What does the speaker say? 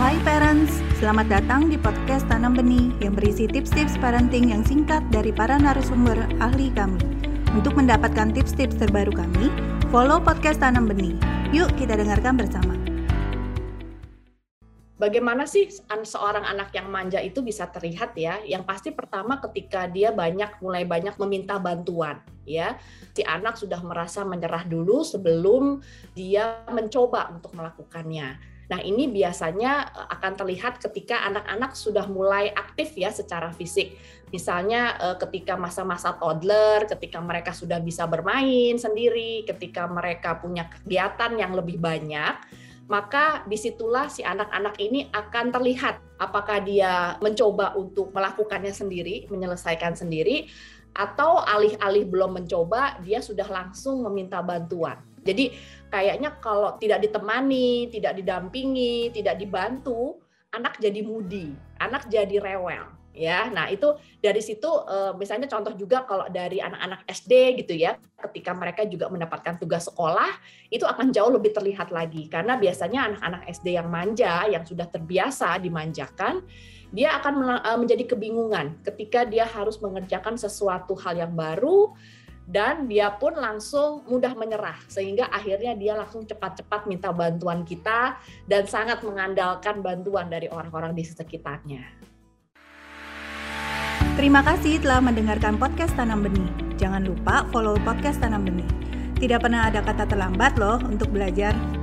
Hai parents, selamat datang di podcast Tanam Benih yang berisi tips-tips parenting yang singkat dari para narasumber ahli kami. Untuk mendapatkan tips-tips terbaru kami, follow podcast Tanam Benih. Yuk kita dengarkan bersama. Bagaimana sih seorang anak yang manja itu bisa terlihat ya? Yang pasti pertama ketika dia banyak mulai banyak meminta bantuan ya. Si anak sudah merasa menyerah dulu sebelum dia mencoba untuk melakukannya. Nah, ini biasanya eh, akan terlihat ketika anak-anak sudah mulai aktif ya secara fisik. Misalnya eh, ketika masa-masa toddler, ketika mereka sudah bisa bermain sendiri, ketika mereka punya kegiatan yang lebih banyak, maka di situlah si anak-anak ini akan terlihat apakah dia mencoba untuk melakukannya sendiri, menyelesaikan sendiri, atau alih-alih belum mencoba, dia sudah langsung meminta bantuan. Jadi kayaknya kalau tidak ditemani, tidak didampingi, tidak dibantu, anak jadi mudi, anak jadi rewel ya. Nah, itu dari situ eh, misalnya contoh juga kalau dari anak-anak SD gitu ya, ketika mereka juga mendapatkan tugas sekolah, itu akan jauh lebih terlihat lagi karena biasanya anak-anak SD yang manja yang sudah terbiasa dimanjakan, dia akan eh, menjadi kebingungan ketika dia harus mengerjakan sesuatu hal yang baru dan dia pun langsung mudah menyerah sehingga akhirnya dia langsung cepat-cepat minta bantuan kita dan sangat mengandalkan bantuan dari orang-orang di sekitarnya. Terima kasih telah mendengarkan podcast Tanam Benih. Jangan lupa follow podcast Tanam Benih. Tidak pernah ada kata terlambat loh untuk belajar.